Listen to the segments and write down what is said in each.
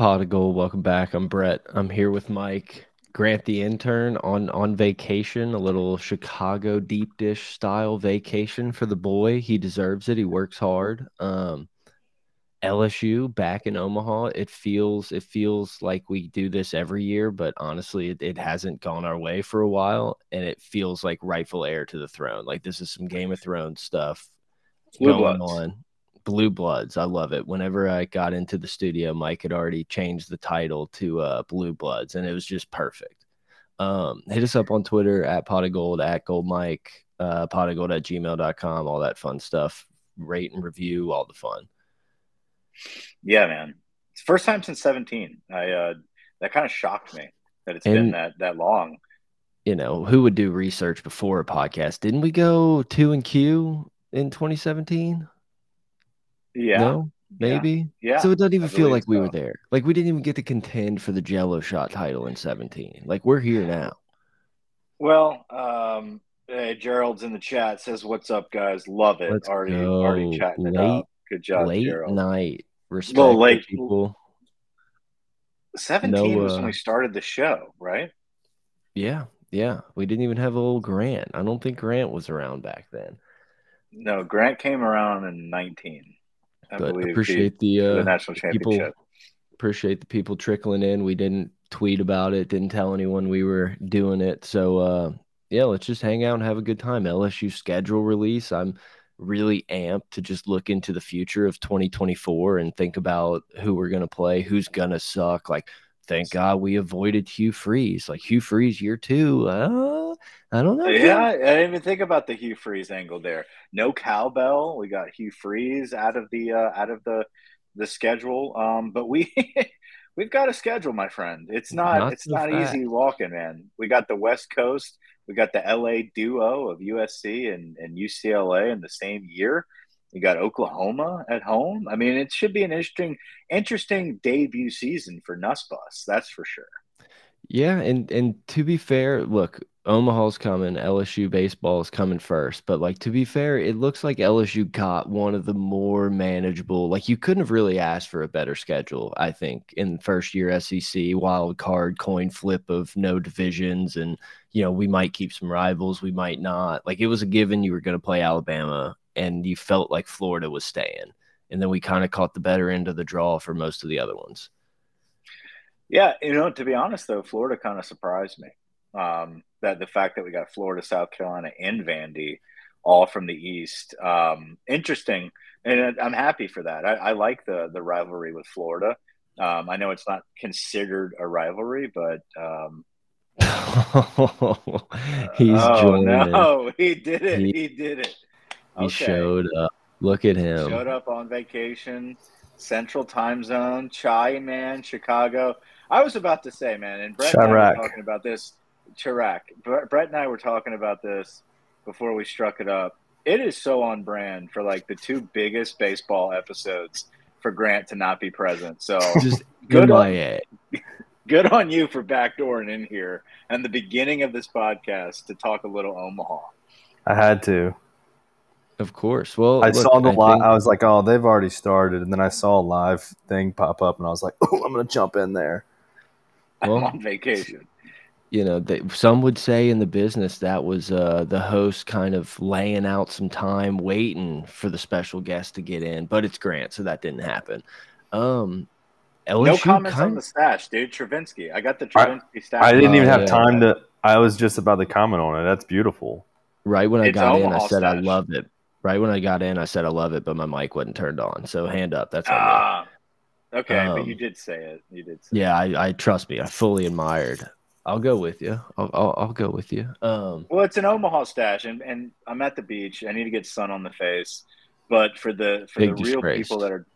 Pot of Gold, welcome back. I'm Brett. I'm here with Mike. Grant the intern on on vacation, a little Chicago deep dish style vacation for the boy. He deserves it. He works hard. Um, LSU back in Omaha. It feels it feels like we do this every year, but honestly, it, it hasn't gone our way for a while, and it feels like rightful heir to the throne. Like this is some Game of Thrones stuff Blue going on. Blue Bloods. I love it. Whenever I got into the studio, Mike had already changed the title to uh, Blue Bloods, and it was just perfect. Um, hit us up on Twitter at pot of gold, at gold mike, uh, pot of gold at gmail.com, all that fun stuff. Rate and review, all the fun. Yeah, man. It's first time since 17. I uh that kind of shocked me that it's And- been that that long. You know, who would do research before a podcast? Didn't we go two and Q in 2017? Yeah. No, maybe. Yeah. So it doesn't even feel like we were there. Like we didn't even get to contend for the Jello shot title in 17. Like we're here now. Well, um hey, Gerald's in the chat says, What's up, guys? Love it. Let's already go. already chatting it Late- up. Good job, Late Gerald. night. Respect Well, late- people. 17 No, was uh, when we started the show, right? Yeah, yeah. We didn't even have a little Grant. I don't think Grant was around back then. No, Grant came around in 19. I but appreciate the the, the uh, national people appreciate the people trickling in. We didn't tweet about it, didn't tell anyone we were doing it. So uh yeah, let's just hang out and have a good time. LSU schedule release. I'm really amped to just look into the future of 2024 and think about who we're gonna play, who's gonna suck. Like, thank God we avoided Hugh Freeze. Like Hugh Freeze year two. Uh, I don't know. Yeah, I didn't even think about the Hugh Freeze angle there. No cowbell. We got Hugh Freeze out of the uh, out of the the schedule. Um, but we we've got a schedule, my friend. It's not, Not it's so not fast. easy walking, man. We got the West Coast. We got the LA duo of USC and, and UCLA in the same year. You got Oklahoma at home. I mean, it should be an interesting, interesting debut season for Nussbus. That's for sure. Yeah, and and to be fair, look, Omaha's coming, LSU baseball is coming first, but like to be fair, it looks like LSU got one of the more manageable. Like you couldn't have really asked for a better schedule, I think, in first year SEC wild card coin flip of no divisions and you know, we might keep some rivals, we might not. Like it was a given you were going to play Alabama and you felt like Florida was staying. And then we kind of caught the better end of the draw for most of the other ones. Yeah, you know, to be honest though, Florida kind of surprised me. Um, that the fact that we got Florida, South Carolina, and Vandy all from the East. Um, interesting, and I'm happy for that. I, I like the the rivalry with Florida. Um, I know it's not considered a rivalry, but um, He's oh joining. no, he did it. He- He, did it. He Okay. showed up. Look at him. Showed up on vacation, Central Time Zone, Chai man, Chicago. I was about to say, man, and Brett and I Chirac. were talking about this. Chirac. Bre- Brett and I were talking about this before we struck it up. It is so on brand for like the two biggest baseball episodes for Grant to not be present. So Just Good on- MIA. good on you for backdooring in here and the beginning of this podcast to talk a little Omaha. I had to. Of course. Well, I look, saw the I live. think- I was like, oh, they've already started, and then I saw a live thing pop up, and I was like, oh, I'm gonna jump in there. I'm on vacation. you know, they, some would say in the business that was uh, the host kind of laying out some time waiting for the special guest to get in, but it's Grant, so that didn't happen. Um, LSU No comments kind on the stash, dude. Travinski. I got the I- Travinski stash. I didn't even Oh, have yeah. time to. I was just about to comment on it. That's beautiful. right when I It's got in, I Omaha said I stash. love it. Right when I got in, I said I love it, but my mic wasn't turned on. So hand up. That's. Ah, okay, Um, but you did say it. You did. Say Yeah, I, I trust me. I fully admired. I'll go with you. I'll, I'll, I'll go with you. Um, Well, it's an Omaha stash, and, and I'm at the beach. I need to get sun on the face, but for the for the real people that are,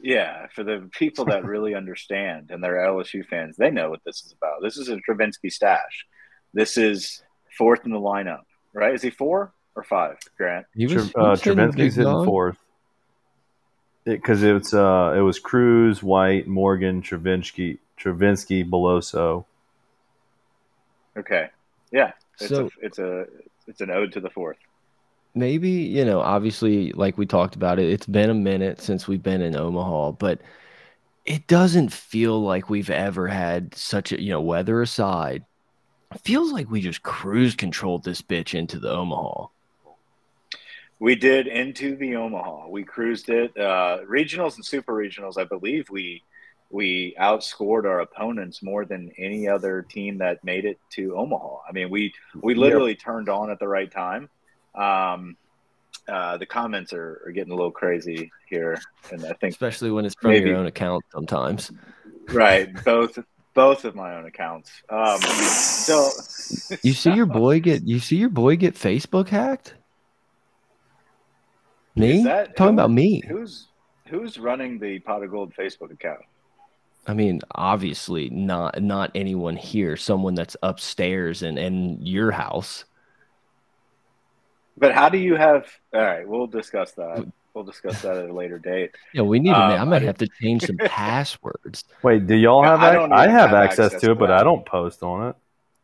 yeah, for the people that really understand and they're LSU fans, they know what this is about. This is a Travinski stash. This is fourth in the lineup, right? Is he four or five, Grant? he Tra- was, he uh, was Travinski's big hitting dog. fourth because it, was uh it was Crews, White, Morgan, Travinski, Travinski, Beloso. Okay, yeah, it's So- a it's a it's an ode to the fourth. maybe you know obviously like we talked about it it's been a minute since we've been in omaha but it doesn't feel like we've ever had such a you know weather aside. It feels like we just cruise controlled this bitch into the Omaha. We did into the Omaha. We cruised it. Uh, regionals and super regionals, I believe we we outscored our opponents more than any other team that made it to Omaha. I mean, we we literally yep. turned on at the right time. Um, uh, the comments are, are, getting a little crazy here, and I think especially when it's from maybe, your own account sometimes. Right, both both of my own accounts. Um, so you see your boy get you see your boy get Facebook hacked. Me that, talking who, about me? Who's who's running the Pot of Gold Facebook account? I mean, obviously not not anyone here. Someone that's upstairs and in your house. But how do you have? All right, we'll discuss that. We'll discuss that at a later date. Yeah, we need to. Um, I might have to change some passwords. Wait, do y'all have? I, don't I have, have access, access, to it, but I don't post on it.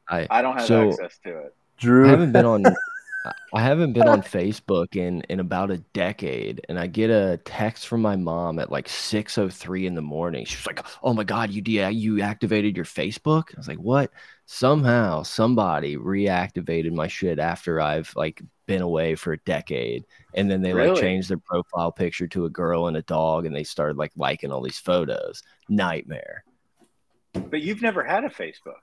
I I don't have so, access to it. Drew, I haven't been on. I haven't been on Facebook in in about a decade, and I get a text from my mom at like six oh three in the morning. She was like, "Oh my god, you de- you activated your Facebook?" I was like, "What?" Somehow, somebody reactivated my shit after I've like been away for a decade, and then they really? like changed their profile picture to a girl and a dog, and they started like liking all these photos. Nightmare. But you've never had a Facebook.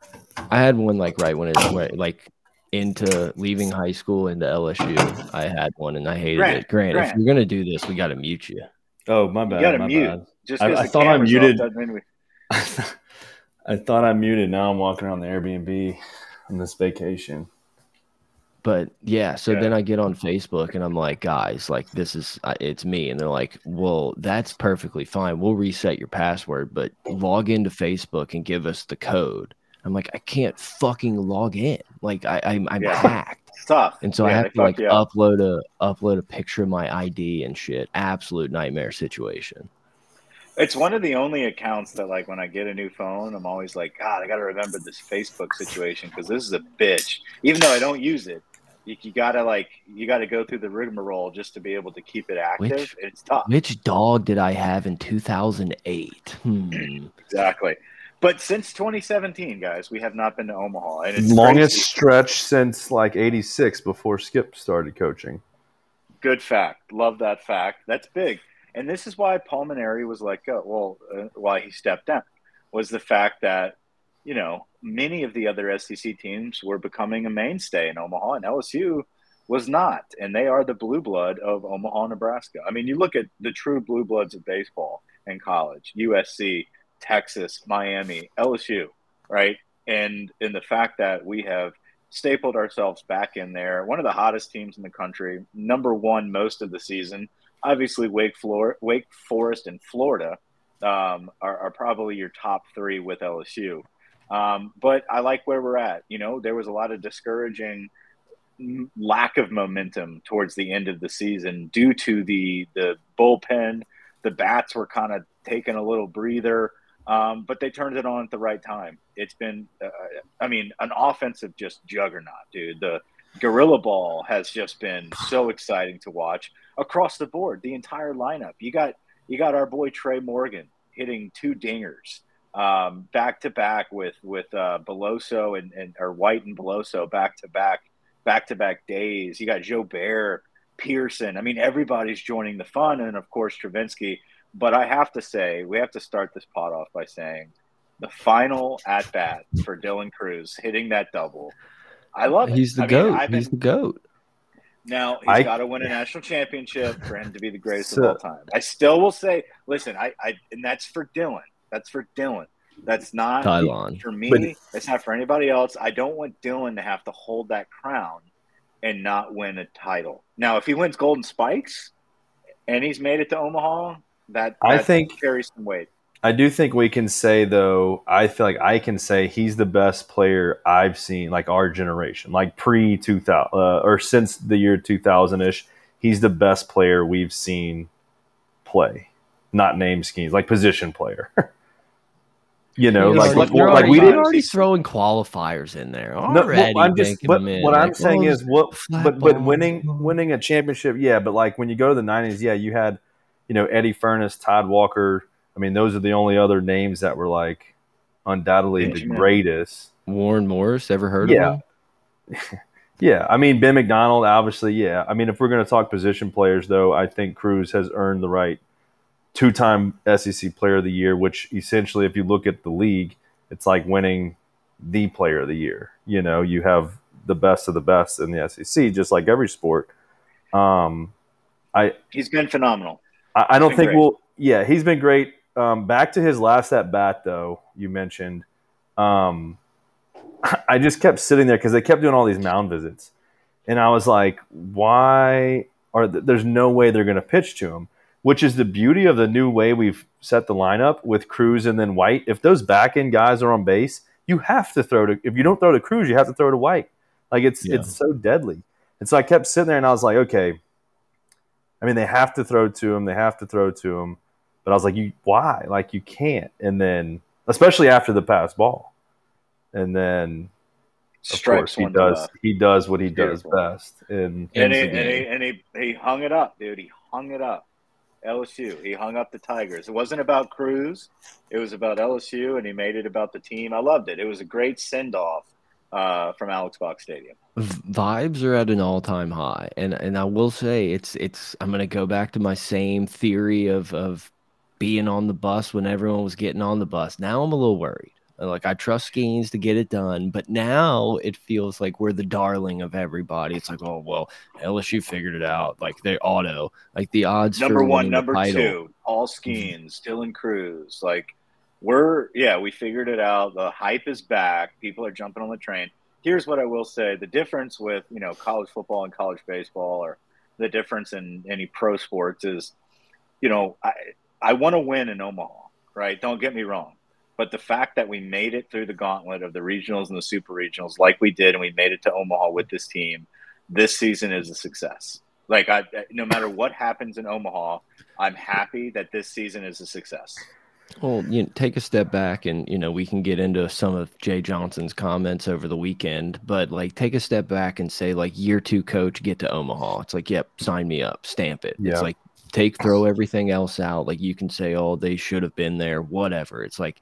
I had one like right when it like into leaving high school into LSU. I had one and I hated Grant, it. Grant, Grant, if you're gonna do this, we got to mute you. Oh my bad. You gotta my mute. Bad. Just I, I thought I muted. I thought I muted. Now I'm walking around the Airbnb on this vacation. But yeah, so yeah. then I get on Facebook and I'm like, guys, like this is it's me, and they're like, well, that's perfectly fine. We'll reset your password, but log into Facebook and give us the code. I'm like, I can't fucking log in. Like I, I'm, I'm yeah. hacked. It's tough. And so yeah, I have to like upload a upload a picture of my ID and shit. Absolute nightmare situation. It's one of the only accounts that like when I get a new phone, I'm always like, God, I got to remember this Facebook situation because this is a bitch. Even though I don't use it, you, you, gotta like you gotta go through the rigmarole just to be able to keep it active. Which, it's tough. Which dog did I have in 2008? Hmm. exactly. But since 2017, guys, we have not been to Omaha. And it's longest crazy. stretch since like '86 before Skip started coaching. Good fact. Love that fact. That's big. And this is why Paul Mainieri was like, uh, well, uh, why he stepped down was the fact that you know many of the other SEC teams were becoming a mainstay in Omaha, and LSU was not, and they are the blue blood of Omaha, Nebraska. I mean, you look at the true blue bloods of baseball in college: USC, Texas, Miami, LSU, right? And in the fact that we have stapled ourselves back in there, one of the hottest teams in the country, number one most of the season. Obviously, Wake, Florida, Wake Forest and Florida um, are, are, probably your top three with LSU. Um, but I like where we're at. You know, there was a lot of discouraging lack of momentum towards the end of the season due to the the bullpen. The bats were kind of taking a little breather. Um, but they turned it on at the right time. It's been, uh, I mean, an offensive just juggernaut, dude. The gorilla ball has just been so exciting to watch across the board. The entire lineup. You got you got our boy Trey Morgan hitting two dingers um, back to back with with uh, Beloso and, and or White and Beloso back to back back to back days. You got Jobert, Pearson. I mean, everybody's joining the fun, and of course Travinski but I have to say, we have to start this pot off by saying the final at bat for Dylan Crews hitting that double. I love it. He's the I goat. Mean, He's the goat. Now he's got to win a national championship for him to be the greatest so, of all time. I still will say, listen, I, I, and that's for Dylan. That's for Dylan. That's not Tylon. for me. But, it's not for anybody else. I don't want Dylan to have to hold that crown and not win a title. Now, if he wins Golden Spikes and he's made it to Omaha, that, that I think carries some weight. I do think we can say though. I feel like I can say he's the best player I've seen, like our generation, like pre two thousand uh, or since the year two thousand ish. He's the best player we've seen play, not name schemes, like position player. you know, like like, before, like we didn't already throwing qualifiers in there. Already no, well, I'm just, but, what like, I'm saying is, what, but but winning winning a championship, yeah. But like when you go to the '90s, yeah, you had you know, Eddie Furniss, Todd Walker, I mean, those are the only other names that were like undoubtedly the greatest. Warren Morris, ever heard Yeah. of him? Yeah, I mean Ben McDonald, obviously. Yeah, I mean if we're going to talk position players, though, I think Crews has earned the right two-time SEC Player of the Year, which essentially, if you look at the league, it's like winning the Player of the Year. You know, you have the best of the best in the SEC, just like every sport. Um, He's been phenomenal. I, I don't think great. we'll. Yeah, he's been great. Um, back to his last at bat, though. You mentioned. Um, I just kept sitting there because they kept doing all these mound visits, and I was like, "Why are th- there's no way they're going to pitch to him?" Which is the beauty of the new way we've set the lineup with Crews and then White. If those back end guys are on base, you have to throw to. If you don't throw to Crews, you have to throw to White. Like it's Yeah. it's so deadly. And so I kept sitting there, and I was like, "Okay." I mean, they have to throw to him. They have to throw to him. But I was like, you why? Like you can't. And then, especially after the pass ball, and then of course he does. He does what he It's does best. And And he, and, he, and he he hung it up, dude. He hung it up. LSU. He hung up the Tigers. It wasn't about Crews. It was about LSU, and he made it about the team. I loved it. It was a great send off uh, from Alex Box Stadium. Vibes are at an all-time high and and I will say it's it's I'm going to go back to my same theory of of being on the bus when everyone was getting on the bus. Now I'm a little worried. Like I trust Skenes to get it done, but now it feels like we're the darling of everybody. It's like, oh well, LSU figured it out. Like they auto, like the odds. Number one, number title- two, Paul Skenes, Dylan Crews. Like we're yeah, we figured it out. The hype is back. People are jumping on the train. Here's what I will say: the difference with you know college football and college baseball, or the difference in any pro sports is, you know, I I want to win in Omaha, right? Don't get me wrong. But the fact that we made it through the gauntlet of the regionals and the super regionals, like we did, and we made it to Omaha with this team, this season is a success. Like I, no matter what happens in Omaha, I'm happy that this season is a success. Well, you know, take a step back, and you know we can get into some of Jay Johnson's comments over the weekend. But like, take a step back and say, like, year two coach, get to Omaha. It's like, yep, sign me up, stamp it. Yeah. It's like take throw everything else out. Like you can say, oh, they should have been there, whatever. It's like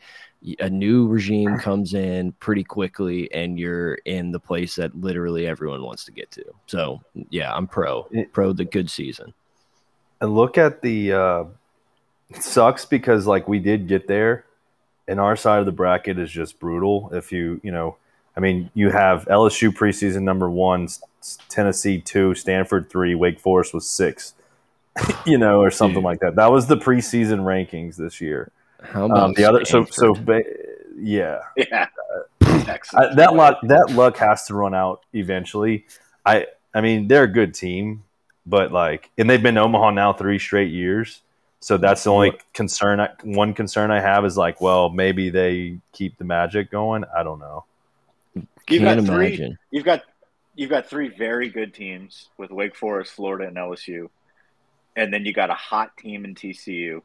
a new regime comes in pretty quickly, and you're in the place that literally everyone wants to get to. So yeah, I'm pro, pro the good season. and look at the. Uh, it sucks because like we did get there, and our side of the bracket is just brutal. If you you know, I mean, you have LSU preseason number one, S- S- Tennessee two, Stanford three, Wake Forest was six. you know, or something Dude. like that. That was the preseason rankings this year. How about Um, the other, so so ba- yeah, Yeah, I, that luck that luck has to run out eventually. I I mean they're a good team, but like and they've been to Omaha now three straight years. So that's the only concern. I, one concern I have is like, well, maybe they keep the magic going. I don't know. You've can't got three. You've got you've got three very good teams with Wake Forest, Florida, and LSU, and then you got a hot team in TCU.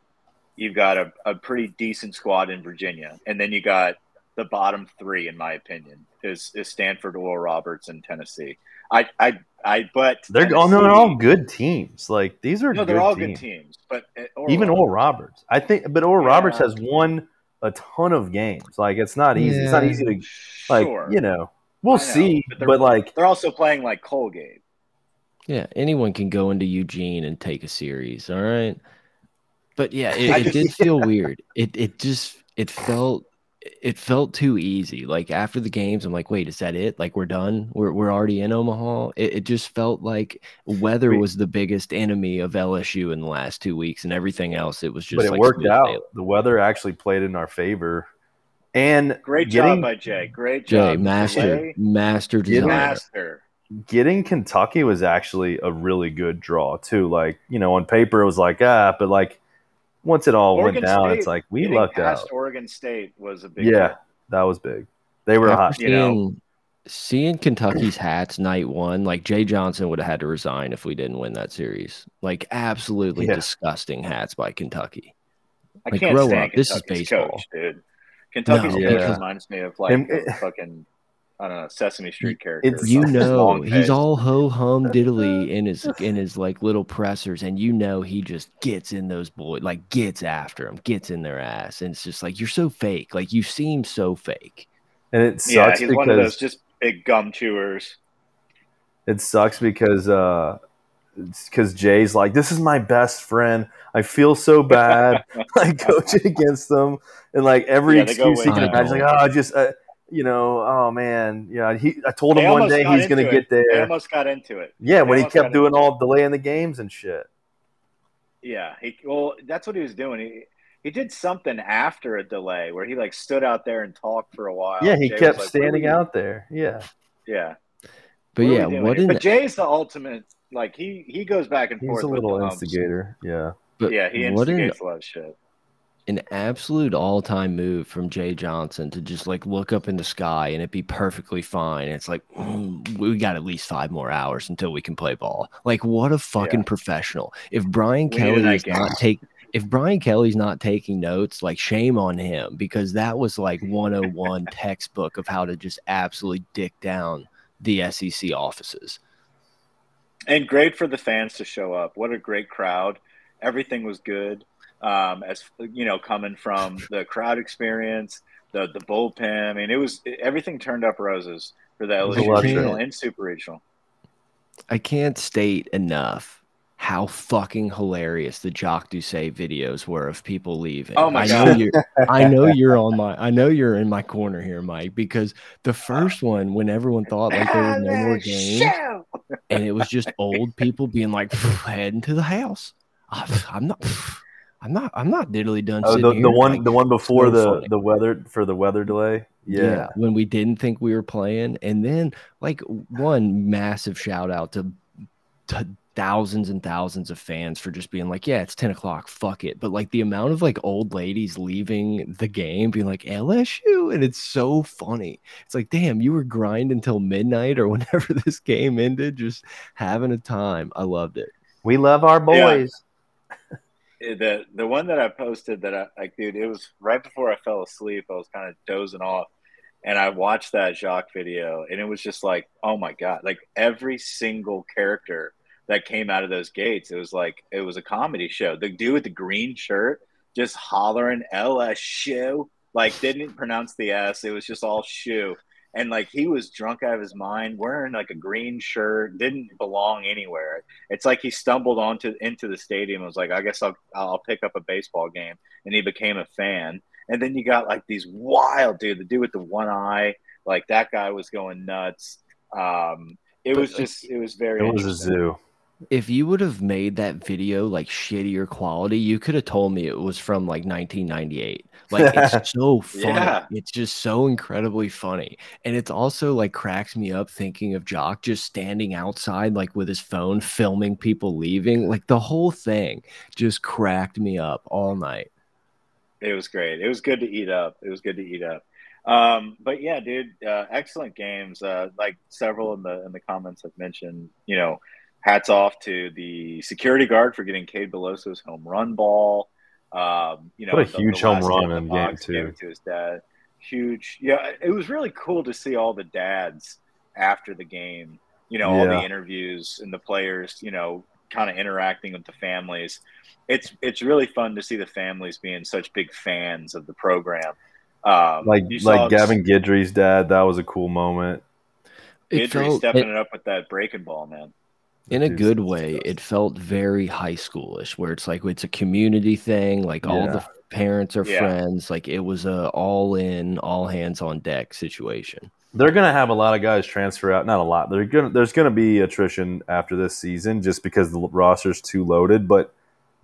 You've got a, a pretty decent squad in Virginia, and then you got the bottom three, in my opinion, is is Stanford, Oral Roberts, and Tennessee. I I I but They're oh, no, they're all good teams. Like these are no, good they're all teams. good teams, but uh, Oral Even Oral Roberts- Roberts, I think, but Oral Yeah. Roberts has won a ton of games. Like it's not easy. It's not easy to like Sure. you know. We'll know, see, but but, like they're also playing like Colgate. Yeah, anyone can go into Eugene and take a series, all right? But yeah, it, it just- did feel weird. It it just it felt it felt too easy. Like after the games, I'm like, wait, is that it? Like we're done? We're we're already in Omaha. It, it just felt like weather We- was the biggest enemy of LSU in the last two weeks, and everything else it was just. but it like worked out. sailing. The weather actually played in our favor, and Great getting job by Jay. Great Jay, job, master, Delay, master designer. master. getting Kentucky was actually a really good draw too. Like you know, on paper it was like ah, but like once it all Oregon went down, State, it's like we Getting lucked past out. Oregon State was a big Yeah, deal. that was big. They were hot. After you know. seeing, seeing Kentucky's hats night one, like Jay Johnson would have had to resign if we didn't win that series. Like absolutely Yeah. disgusting hats by Kentucky. I Like, can't grow stand up. This is Kentucky's baseball. coach, dude. Kentucky's No, coach yeah. reminds me of like And- fucking I don't know Sesame Street character. It's- You know, he's all ho hum diddly in his in his like little pressers, and you know he just gets in those boys, like gets after them, gets in their ass, and it's just like you're so fake, like you seem so fake. and it yeah, sucks he's one of those because just big gum chewers. it sucks because uh because Jay's like, this is my best friend. I feel so bad, like coaching against them, and like every Yeah, excuse he can imagine, like, oh, I just uh, you know, oh man, yeah. He, I told They him one day he's gonna into get it. They there. almost got into it. Yeah, when he kept doing into all delaying the games and shit. Yeah, he well, that's what he was doing. He he did something after a delay where he like stood out there and talked for a while. Yeah, he Jay kept like, standing "What are we- out there. Yeah, Yeah, But what yeah, doing what But Jay's the ultimate. Like he he goes back and he's forth. He's a little the instigator. Yeah, but Yeah, he what an instigates a lot of shit. An absolute all time move from Jay Johnson to just like look up in the sky and it be perfectly fine. It's like mm, we got at least five more hours until we can play ball. Like what a fucking professional. If Brian We Kelly is not take if Brian Kelly's not taking notes, like shame on him because that was like 101 textbook of how to just absolutely dick down the SEC offices. And great for the fans to show up. What a great crowd. Everything was good. Um, as you know, coming from the crowd experience, the the bullpen. I mean, it was everything turned up roses for the was LSU regional and super regional. I can't state enough how fucking hilarious the Jacques Doucet videos were of people leaving. Oh my I God. Know you're, I know you're on my. I know you're in my corner here, Mike, because the first one, when everyone thought like there was no more games, and it was just old people being like heading to the house. I'm not. I'm not. I'm not diddly done. oh, the, here. the one Like, the one before the funny. the weather for the weather delay. Yeah, when we didn't think we were playing, and then like one massive shout out to, to thousands and thousands of fans for just being like, yeah, it's ten o'clock, fuck it. But like the amount of like old ladies leaving the game, being like LSU, and it's so funny. It's like, damn, you were grinding until midnight or whenever this game ended, just having a time. I loved it. we love our boys. The the one that I posted that I like, dude, it was right before I fell asleep. I was kind of dozing off, and I watched that Jacques video, and it was just like, oh my god! Like every single character that came out of those gates, it was like it was a comedy show. The dude with the green shirt just hollering LSU, like didn't pronounce the S. It was just all shoe. And like he was drunk out of his mind, wearing like a green shirt, didn't belong anywhere it's like he stumbled onto into the stadium and was like, I guess I'll I'll pick up a baseball game, and he became a fan. And then you got like these wild dude, the dude with the one eye, like that guy was going nuts. Um, it But, was like, just it was very It was a zoo. If you would have made that video like shittier quality, you could have told me it was from like 1998. Like it's so funny. Yeah. It's just so incredibly funny. And it's also like cracks me up thinking of Jacques just standing outside like with his phone filming people leaving. Like the whole thing just cracked me up all night. It was great. It was good to eat up. It was good to eat up. Um, but yeah, dude, uh, excellent games. Uh, like several in the in the comments have mentioned, you know, hats off to the security guard for getting Cade Beloso's home run ball. Um, you know, What a the- huge the home run hit the in game box, two. To his dad. Huge. Yeah, it was really cool to see all the dads after the game. You know, all the interviews and the players. You know, kind of interacting with the families. It's it's really fun to see the families being such big fans of the program. Um, Like you saw like Gavin Guidry's dad. That was a cool moment. It Guidry felt stepping it- it up with that breaking ball, man. In a good way, it felt very high schoolish, where it's like it's a community thing. Like all the parents are Yeah. friends. Like it was a all in, all hands on deck situation. They're gonna have a lot of guys transfer out. Not a lot. They're gonna. There's gonna be attrition after this season, just because the roster's too loaded. But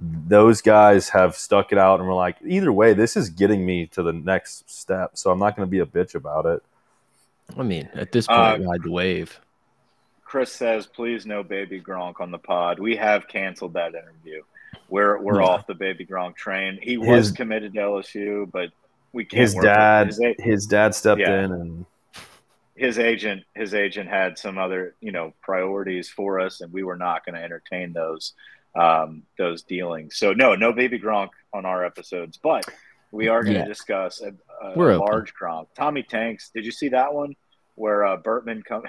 those guys have stuck it out, and we're like, either way, this is getting me to the next step. So I'm not gonna be a bitch about it. I mean, at this Uh, point, ride the wave. Chris says, "Please no baby Gronk on the pod." We have canceled that interview. We're we're Yeah. off the baby Gronk train. He was committed to LSU, but we can't. His work with- dad, his, his dad stepped Yeah. in, and his agent, his agent had some other you know priorities for us, and we were not going to entertain those um, those dealings. So no, no baby Gronk on our episodes, but we are going to Yeah. discuss a, a We're open. large Gronk. Tommy Tanks, did you see that one? where uh, Bertman come,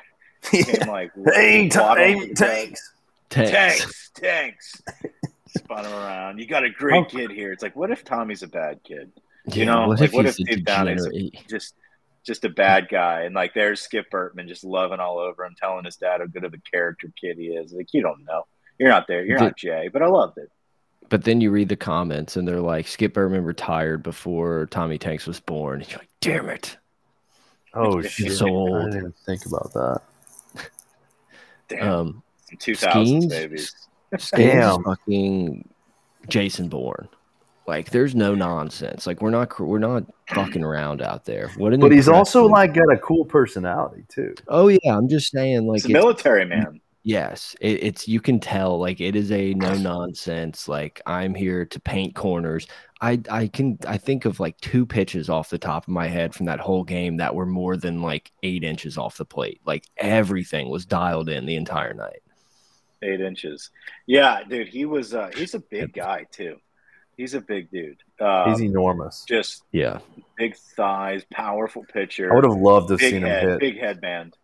Yeah. came like Hey, t- hey, tanks. Tanks. tanks, tanks. Spun him around. You got a great Oh. kid here. It's like, what if Tommy's a bad kid? Yeah, know, what like, if what he's if a deep down a- Just, just a bad guy. And like, there's Skip Bertman just loving all over him, telling his dad how good of a character kid he is. Like, you don't know. You're not there. You're The- not Jay. But I loved it. But then you read the comments and they're like, Skip Bertman retired before Tommy Tanks was born. And you're like, damn it. Oh He's shit! so I old. didn't think about that. Damn, Um, some 2000s babies. Skenes Damn. fucking Jason Bourne. Like, there's no nonsense. Like, we're not we're not fucking around out there. What an But he's also impressive- like got a cool personality too. oh yeah, I'm just saying like He's a military man. Yes, it, it's you can tell like it is a no nonsense. Like I'm here to paint corners. I I can I think of like two pitches off the top of my head from that whole game that were more than like eight inches off the plate. Like everything was dialed in the entire night. Eight inches. Yeah, dude. He was. Uh, he's a big guy too. He's a big dude. Um, He's enormous. just Yeah, big thighs, powerful pitcher. I would have loved to have seen head, him hit. big headband.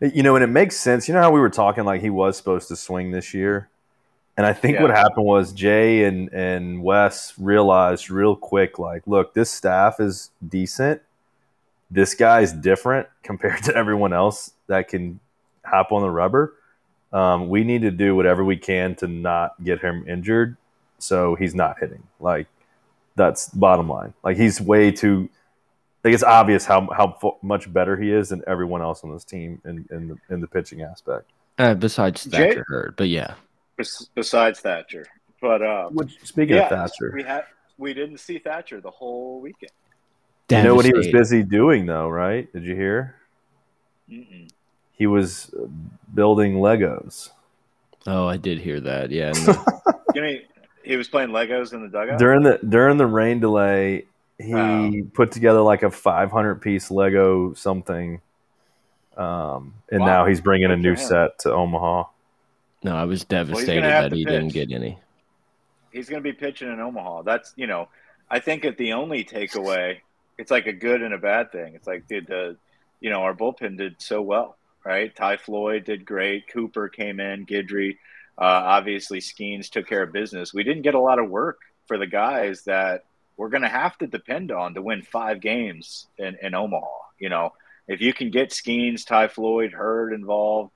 You know, and it makes sense. You know how we were talking like he was supposed to swing this year, and I think what happened was Jay and and Wes realized real quick, like, look, this staff is decent. This guy's different compared to everyone else that can hop on the rubber. Um, we need to do whatever we can to not get him injured, so he's not hitting. Like that's bottom line. Like he's way too. Like it's obvious how how fu- much better he is than everyone else on this team in in the, in the pitching aspect. uh, besides Jay- Thatcher Hurd, but yeah, Besides Thatcher, but uh, Which speaking yeah, of Thatcher, we had we didn't see Thatcher the whole weekend. you know what he was busy doing though, right? Did you hear? Mm-mm. He was uh, building Legos Oh, I did hear that. Yeah, no, Give me. He was playing Legos in the dugout. during the during the rain delay. He Wow. put together like a 500 piece Lego something, um, and Wow. now he's bringing a new him. set to Omaha. no, I was devastated have that to he didn't get any. He's going to be pitching in Omaha. That's you know. I think at the only takeaway, it's like a good and a bad thing. It's like did the, you know, our bullpen did so well, right? Ty Floyd did great. Cooper came in. Guidry, uh, obviously, Skenes took care of business. We didn't get a lot of work for the guys that we're going to have to depend on to win five games in, in Omaha. You know, if you can get Skenes, Ty Floyd, Hurd involved,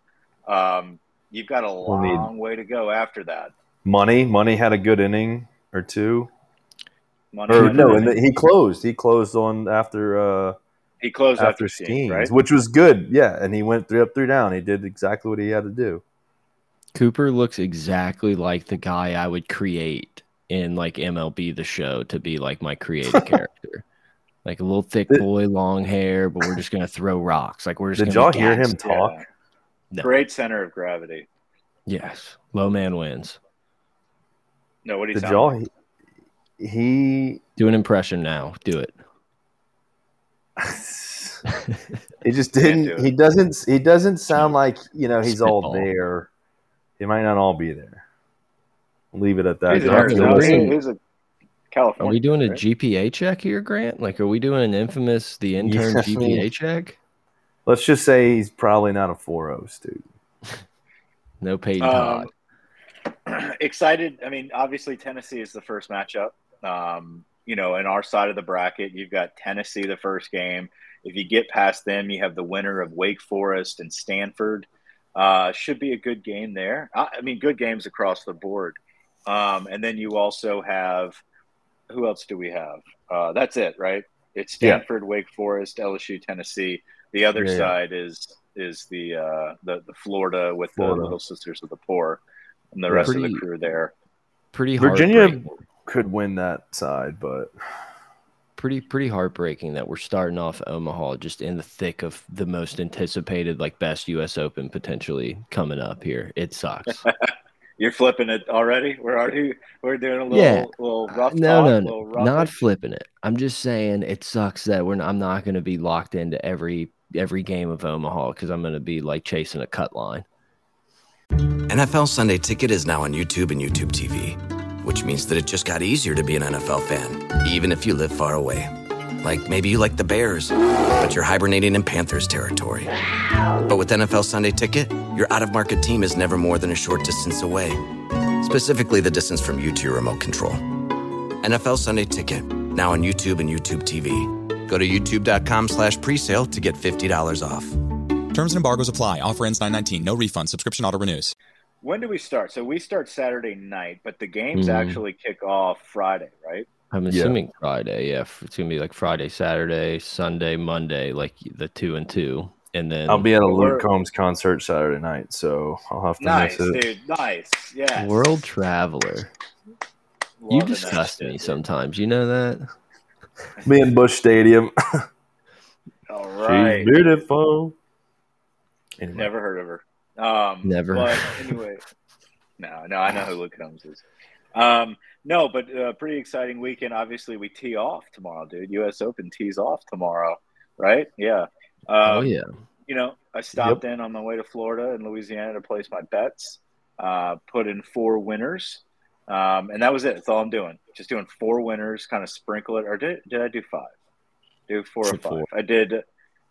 um, you've got a We'll long way to go after that. Money, money had a good inning or two. Money Or no, and the, he closed. He closed on after uh, he closed after after Skenes, Skenes, right? which was good. Yeah, and he went three up, three down. He did exactly what he had to do. Cooper looks exactly like the guy I would create in like MLB the show to be like my creative character. Like a little thick boy, long hair, but we're just gonna throw rocks. Like we're just Did gonna y'all hear him talk? Yeah. No. Great center of gravity. Yes. Low man wins. No, what do you Did y'all? like? He, he Do an impression now. Do it. he just didn't. do. He doesn't. He doesn't sound like you know he's all there. He might not all be there. Leave it at that. He's, in Y'all Y'all can can Arizona. listen. listen. He's a California. Are we doing a right? GPA check here, Grant? Like, are we doing an infamous the intern Yeah. GPA check? Let's just say he's probably not a 4-0 student. No Peyton Um, Todd. excited. I mean, obviously Tennessee is the first matchup. Um, you know, in our side of the bracket, you've got Tennessee the first game. If you get past them, you have the winner of Wake Forest and Stanford. Uh, should be a good game there. I, I mean, good games across the board. Um, and then you also have who else do we have? Uh, that's it, right? It's Yeah. Stanford, Wake Forest, LSU, Tennessee. The other Yeah, yeah. side is is the uh, the the Florida with Florida. the Little Sisters of the Poor and the Yeah. rest of the crew there. Pretty Virginia- Could win that side, but pretty pretty heartbreaking that we're starting off Omaha just in the thick of the most anticipated like best US Open potentially coming up here. It sucks. You're flipping it already. We're already we're doing a little Yeah. little rough no, talk, no, no, not flipping it. I'm just saying it sucks that we're. I'm not going to be locked into every every game of Omaha because I'm going to be like chasing a cut line. NFL Sunday Ticket is now on YouTube and YouTube TV, which means that it just got easier to be an NFL fan, even if you live far away. Like maybe you like the Bears, but you're hibernating in Panthers territory. But with NFL Sunday Ticket, your out of market team is never more than a short distance away. Specifically, the distance from you to your remote control. NFL Sunday Ticket, now on YouTube and YouTube TV. Go to youtube.com slash presale to get $50 off. Terms and embargoes apply. Offer ends 919. No refund. Subscription auto renews. When do we start? So we start Saturday night, but the games Mhm. actually kick off Friday, right? I'm Yeah. assuming Friday. Yeah, it's gonna be like Friday, Saturday, Sunday, Monday, like the two and two, and then I'll be at a Luke Combs concert Saturday night, so I'll have to Nice, miss it. dude. Nice. Yeah. World Traveler. You disgust me sometimes. You know that. Me in Busch Stadium. All right. She's beautiful. Anyway, Never heard of her. Um, Never. But anyway, no, no, I know who Luke Combs is. Um, no, but uh, pretty exciting weekend. Obviously, we tee off tomorrow, dude. U.S. Open tees off tomorrow, right? Yeah. Um, oh yeah. You know, I stopped in on my way to Florida and Louisiana to place my bets. Uh, put in four winners, um, and that was it. That's all I'm doing. Just doing four winners, kind of sprinkle it. Or did did I do five? Do four or five? four. I did.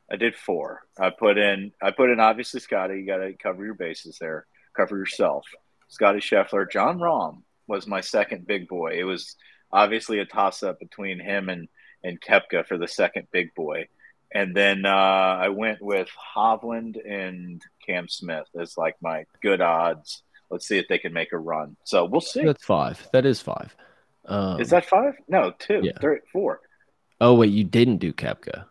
I did four. I put in. I put in obviously Scotty. You got to cover your bases there. Cover yourself. Scotty Scheffler. Jon Rahm was my second big boy. It was obviously a toss up between him and and Koepka for the second big boy. And then uh, I went with Hovland and Cam Smith as like my good odds. Let's see if they can make a run. So we'll see. That's five. That is five. Um, Is that five? No, two, Yeah. three, four. Oh wait, you didn't do Koepka.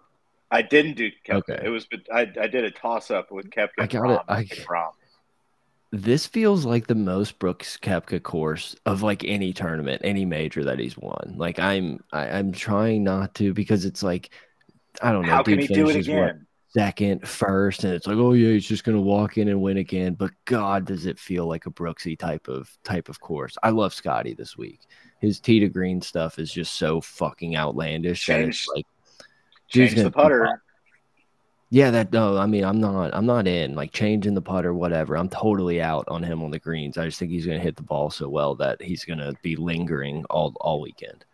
I didn't do Koepka. Okay. It was I, I did a toss up with Koepka. I and got it. I- Rahm. This feels like the most Brooks Koepka course of like any tournament, any major that he's won. Like I'm, I, I'm trying not to because it's like, I don't know. How can he do it finishes, what, again? second, first, and it's like, oh yeah, he's just gonna walk in and win again. But God, does it feel like a Brooksy type of type of course? I love Scotty this week. His tee to green stuff is just so fucking outlandish. that it's like, Change the putter. Yeah, that no, I mean, I'm not, I'm not in like changing the putter, or whatever. I'm totally out on him on the greens. I just think he's gonna hit the ball so well that he's gonna be lingering all all weekend.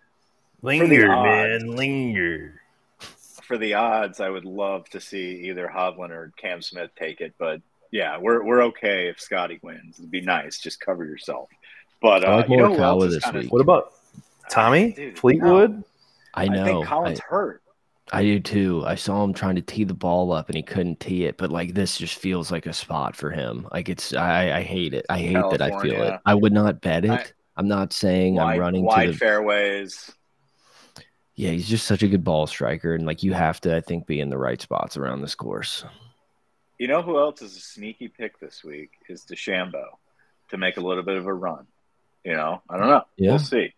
linger, odds. man, linger. For the odds, I would love to see either Hovland or Cam Smith take it. But yeah, we're we're okay if Scotty wins. It'd be nice. Just cover yourself. But I uh, like you know who Morikawa else is this kinda- week. What about Tommy Dude, Fleetwood? I I know. think Collins hurt. I do too. I saw him trying to tee the ball up and he couldn't tee it, but like this just feels like a spot for him. Like it's I, I hate it. I hate that I feel it. I would not bet it. I- I'm not saying I'm running wide to the fairways. Yeah, he's just such a good ball striker and like you have to I think be in the right spots around this course. You know who else is a sneaky pick this week is DeChambeau to make a little bit of a run. You know, I don't know. Yeah. We'll see.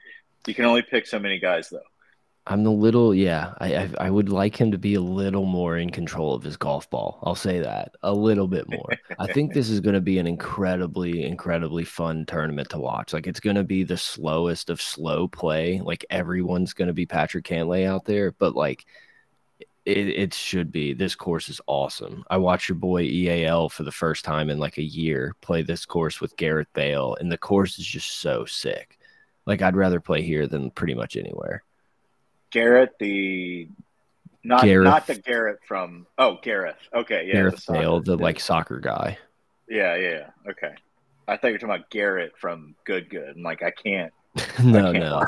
You can only pick so many guys though. I'm a little, yeah. I, I I would like him to be a little more in control of his golf ball. I'll say that a little bit more. I think this is going to be an incredibly, incredibly fun tournament to watch. Like it's going to be the slowest of slow play. Like everyone's going to be Patrick Cantlay out there, but like it, it should be. This course is awesome. I watched your boy EAL for the first time in like a year play this course with Gareth Bale, and the course is just so sick. Like I'd rather play here than pretty much anywhere. Garrett, the not Gareth. not the Garrett from oh Gareth. Okay, yeah, the Gareth soccer Bale, the like soccer guy. yeah, yeah, yeah. Okay. I thought you were talking about Garrett from Good Good. I'm like, I can't. no, I can't no,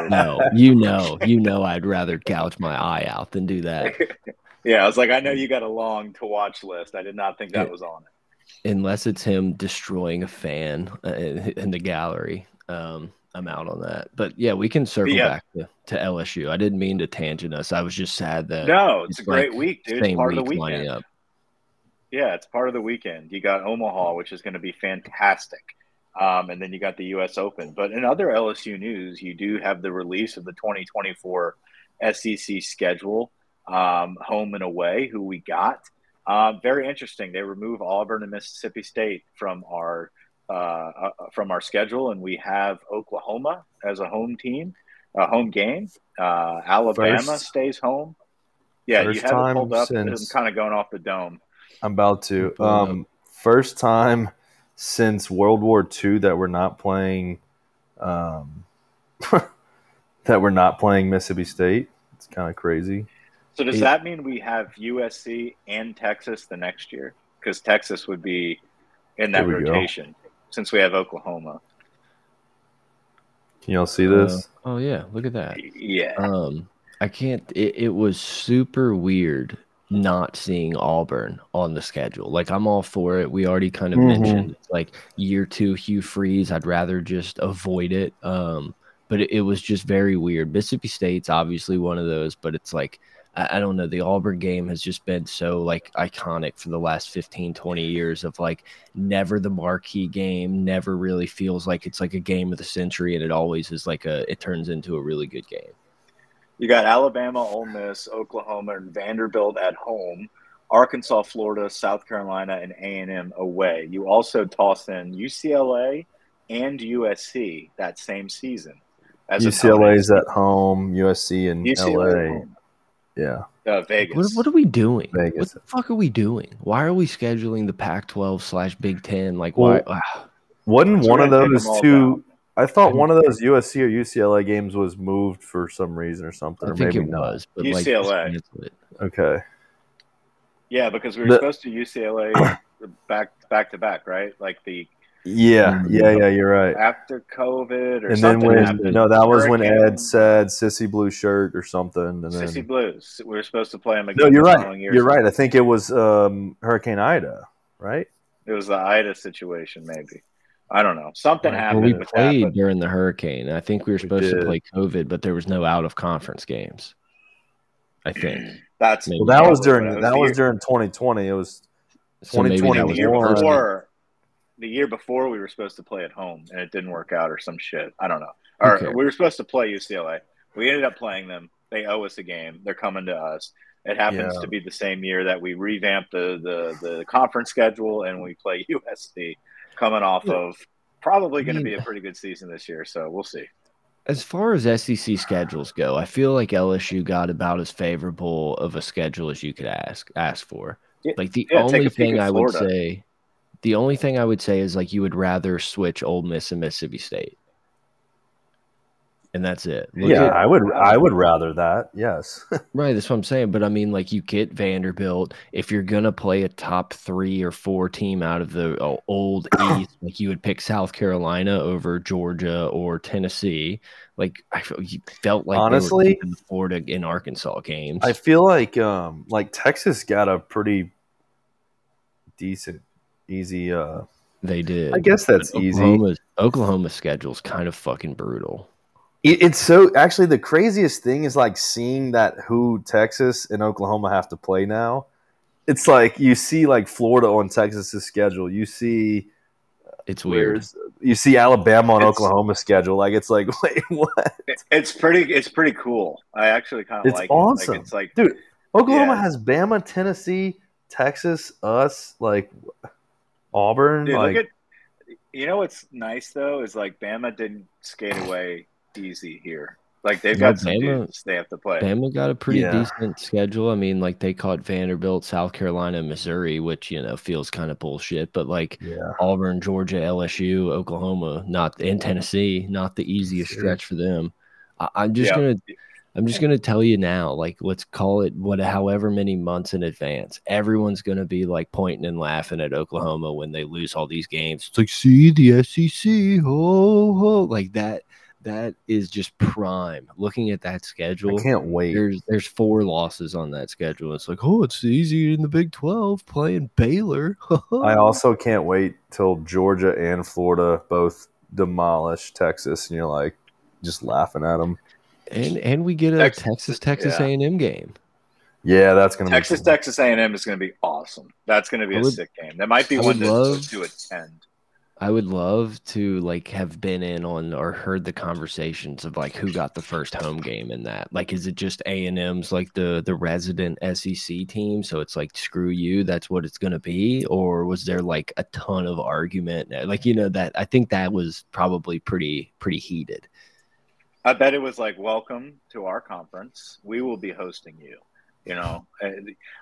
shit, no. You know, you know, I'd rather gouge my eye out than do that. yeah, I was like, I know you got a long to watch list. I did not think that Yeah. was on it. Unless it's him destroying a fan uh, in, in the gallery. Um, I'm out on that. But yeah, we can circle Yeah. back to, to LSU. I didn't mean to tangent us. I was just sad that No, it's, it's a great like week, dude. It's part of the weekend. Yeah, it's part of the weekend. You got Omaha, which is going to be fantastic. Um, and then you got the U.S. Open. But in other LSU news, you do have the release of the 2024 SEC schedule, um, home and away, who we got. Um, very interesting. They remove Auburn and Mississippi State from our uh, uh, from our schedule, and we have Oklahoma as a home team, a home game. Uh, Alabama First- stays home. Yeah, you first have it time pulled up. since- I'm kind of going off the dome. I'm about to. Pull it up. Um, first time since World War II that we're not playing. Um, that we're not playing Mississippi State. It's kind of crazy. So does It- that mean we have USC and Texas the next year? Because Texas would be in that rotation. go. Rotation since we have Oklahoma. Can y'all see this? Uh, oh yeah, look at that. Yeah. Um, I can't. It, it was super weird not seeing Auburn on the schedule. Like I'm all for it. We already kind of Mhm. mentioned it's like year two Hugh Freeze. I'd rather just avoid it. Um, but it, it was just very weird. Mississippi State's obviously one of those, but it's like I, I don't know. The Auburn game has just been so like iconic for the last 15, 20 years of like never the marquee game, never really feels like it's like a game of the century, and it always is like a it turns into a really good game. You got Alabama, Ole Miss, Oklahoma, and Vanderbilt at home. Arkansas, Florida, South Carolina, and A and M away. You also toss in UCLA and USC that same season. As UCLA's at home, USC and UCLA LA. home. Yeah. Uh, Vegas. What, what are we doing? What the fuck are we doing? Why are we scheduling the Pac-12 slash Big Ten? Like, why? ah, Wasn't So one of those them all two? I thought one of those USC or UCLA games was moved for some reason or something, I or think maybe it not. was, but UCLA. cancel it. Okay. yeah, because we were The- supposed to UCLA back back to back, right? Like the Yeah, Mhm. yeah, yeah. You're right. after COVID or And then something when happened. no, that was when Ed said "sissy blue shirt" or something, and then Sissy Blues. We were supposed to play them again. no, you're right. year. You're right. I think it was um, Hurricane Ida, right? It was the Ida situation, maybe. I don't know. Something Well, happened we with played that. during the hurricane. I think we were We supposed to play COVID, but there was no out of conference games. I think. That's Maybe. Well, that was during what it that the was during 2020. It was So maybe that was the year one. before. The year before, we were supposed to play at home, and it didn't work out, or some shit. I don't know. Or Okay. we were supposed to play UCLA. We ended up playing them. They owe us a game. They're coming to us. It happens Yeah. to be the same year that we revamped the, the the conference schedule, and we play USC, coming off Yeah. of probably going to be a pretty good season this year. So we'll see. As far as SEC schedules go, I feel like LSU got about as favorable of a schedule as you could ask ask for. Yeah, Like the only thing I would say, the only thing I would say is like you would rather switch Ole Miss and Mississippi State, and that's it. Look yeah. at- I would I would rather that. Yes. Right, that's what I'm saying. But I mean, like, you get Vanderbilt. If you're gonna play a top three or four team out of the uh, old East, like you would pick South Carolina over Georgia or Tennessee. Like, I felt, you felt like Honestly, in Florida and Arkansas games. I feel like um like Texas got a pretty decent easy uh they did. I guess that's But easy. Oklahoma's, Oklahoma's schedule's kind of fucking brutal. It, it's so actually the craziest thing is like seeing that who Texas and Oklahoma have to play now. It's like you see like Florida on Texas's schedule. You see It's weird. You see Alabama on It's- Oklahoma's schedule. Like it's like wait what? It's pretty. It's pretty cool. I actually kind of It's like awesome. it. Like, it's like Dude, Oklahoma Yeah. has Bama, Tennessee, Texas, us, like Auburn. Dude, like look at you know what's nice though is like Bama didn't skate away easy here. Like they've No, got some Bama- dudes they have to play. Bama got a pretty Yeah. decent schedule. I mean, like they caught Vanderbilt, South Carolina, Missouri, which you know feels kind of bullshit. But like yeah. Auburn, Georgia, LSU, Oklahoma, not in Tennessee, not the easiest stretch for them. I, I'm just Yeah. gonna, I'm just gonna tell you now. Like, let's call it what, however many months in advance. Everyone's gonna be like pointing and laughing at Oklahoma when they lose all these games. It's like, see the SEC, ho ho, like that. That is just prime. Looking at that schedule, I can't wait. there's there's four losses on that schedule. It's like, oh, it's easy in the Big Twelve playing Baylor. I also can't wait till Georgia and Florida both demolish Texas, and you're like just laughing at them. And and we get a Texas- Texas Texas yeah. A and M game. Yeah, that's gonna Texas be. Texas A and M is going to be awesome. That's going to be I a would- sick game. That might be I one would to, love- to attend. I would love to like have been in on or heard the conversations of like who got the first home game in that. Like, is it just A and M's like the the resident SEC team? So it's like screw you, that's what it's gonna be, or was there like a ton of argument? Like you know that I think that was probably pretty pretty heated. I bet it was like, "Welcome to our conference. We will be hosting you." You know,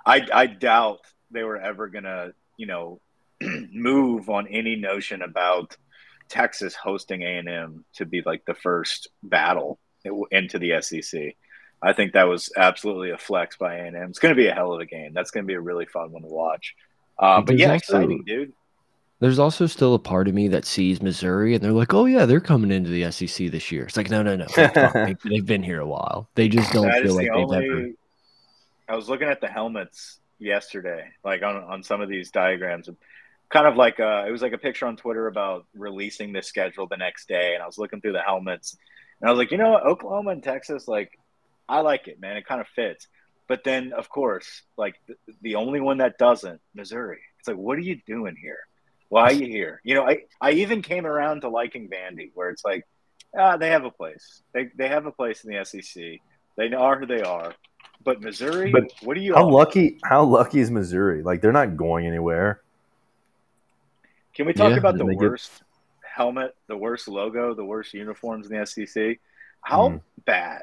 I I doubt they were ever gonna you know move on any notion about Texas hosting A and M to be like the first battle into the SEC. I think that was absolutely a flex by A and M. It's going to be a hell of a game. That's going to be a really fun one to watch. Uh, but yeah, exciting, dude. There's also still a part of me that sees Missouri and they're like, "Oh yeah, they're coming into the SEC this year." It's like, no, no, no. they've been here a while. They just don't that feel like the they've only, ever. I was looking at the helmets yesterday, like on on some of these diagrams, kind of like uh, it was like a picture on Twitter about releasing the schedule the next day, and I was looking through the helmets, and I was like, you know what, Oklahoma and Texas, like, I like it, man. It kind of fits. But then, of course, like the, the only one that doesn't, Missouri. It's like, what are you doing here? Why are you here? You know, I, I even came around to liking Vandy, where it's like, ah, they have a place. They, they have a place in the SEC. They are who they are. But Missouri, but what are you? How lucky? How lucky is Missouri? Like they're not going anywhere. Can we talk yeah, about the worst get... helmet, the worst logo, the worst uniforms in the SEC? How mm. bad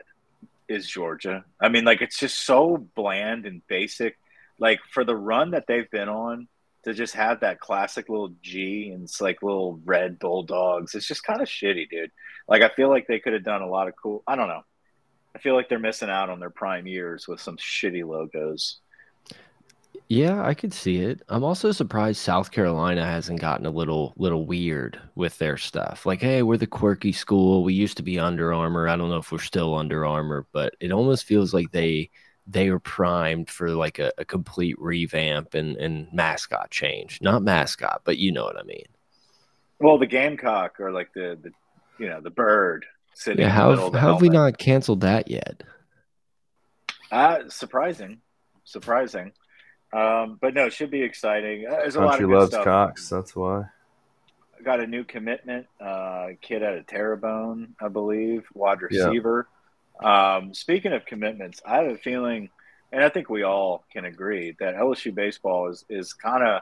is Georgia? I mean, like it's just so bland and basic. Like for the run that they've been on, to just have that classic little G and it's like little red bulldogs. It's just kind of shitty, dude. Like I feel like they could have done a lot of cool. I don't know. I feel like they're missing out on their prime years with some shitty logos. Yeah, I could see it. I'm also surprised South Carolina hasn't gotten a little little weird with their stuff. Like, hey, we're the quirky school. We used to be Under Armour. I don't know if we're still Under Armour, but it almost feels like they they are primed for like a, a complete revamp and, and mascot change. Not mascot, but you know what I mean. Well, the gamecock or like the, the you know the bird sitting. Yeah, how how have we not canceled that yet? Uh surprising, surprising. Um, but no, it should be exciting. Uh, there's a Country lot of loves stuff. Cox. That's why. I Got a new commitment. Uh, kid out of Terrebonne, I believe, wide receiver. Um, speaking of commitments, I have a feeling, and I think we all can agree that LSU baseball is is kind of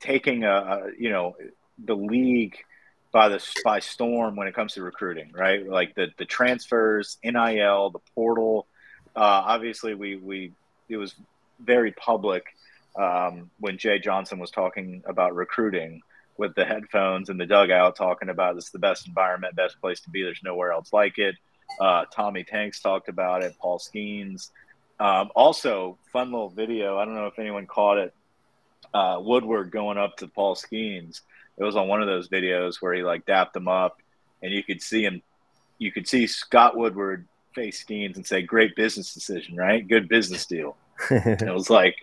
taking a, a, you know the league by the by storm when it comes to recruiting, right? Like the the transfers, NIL, the portal. Uh, obviously, we we it was very public um, when Jay Johnson was talking about recruiting with the headphones in the dugout, talking about this is the best environment, best place to be. There's nowhere else like it. Uh, Tommy Tanks talked about it. Paul Skenes. Um, also, fun little video. I don't know if anyone caught it. Uh, Woodward going up to Paul Skenes. It was on one of those videos where he like dapped him up, and you could see him. You could see Scott Woodward face Skenes and say, "Great business decision, right? Good business deal." it was like,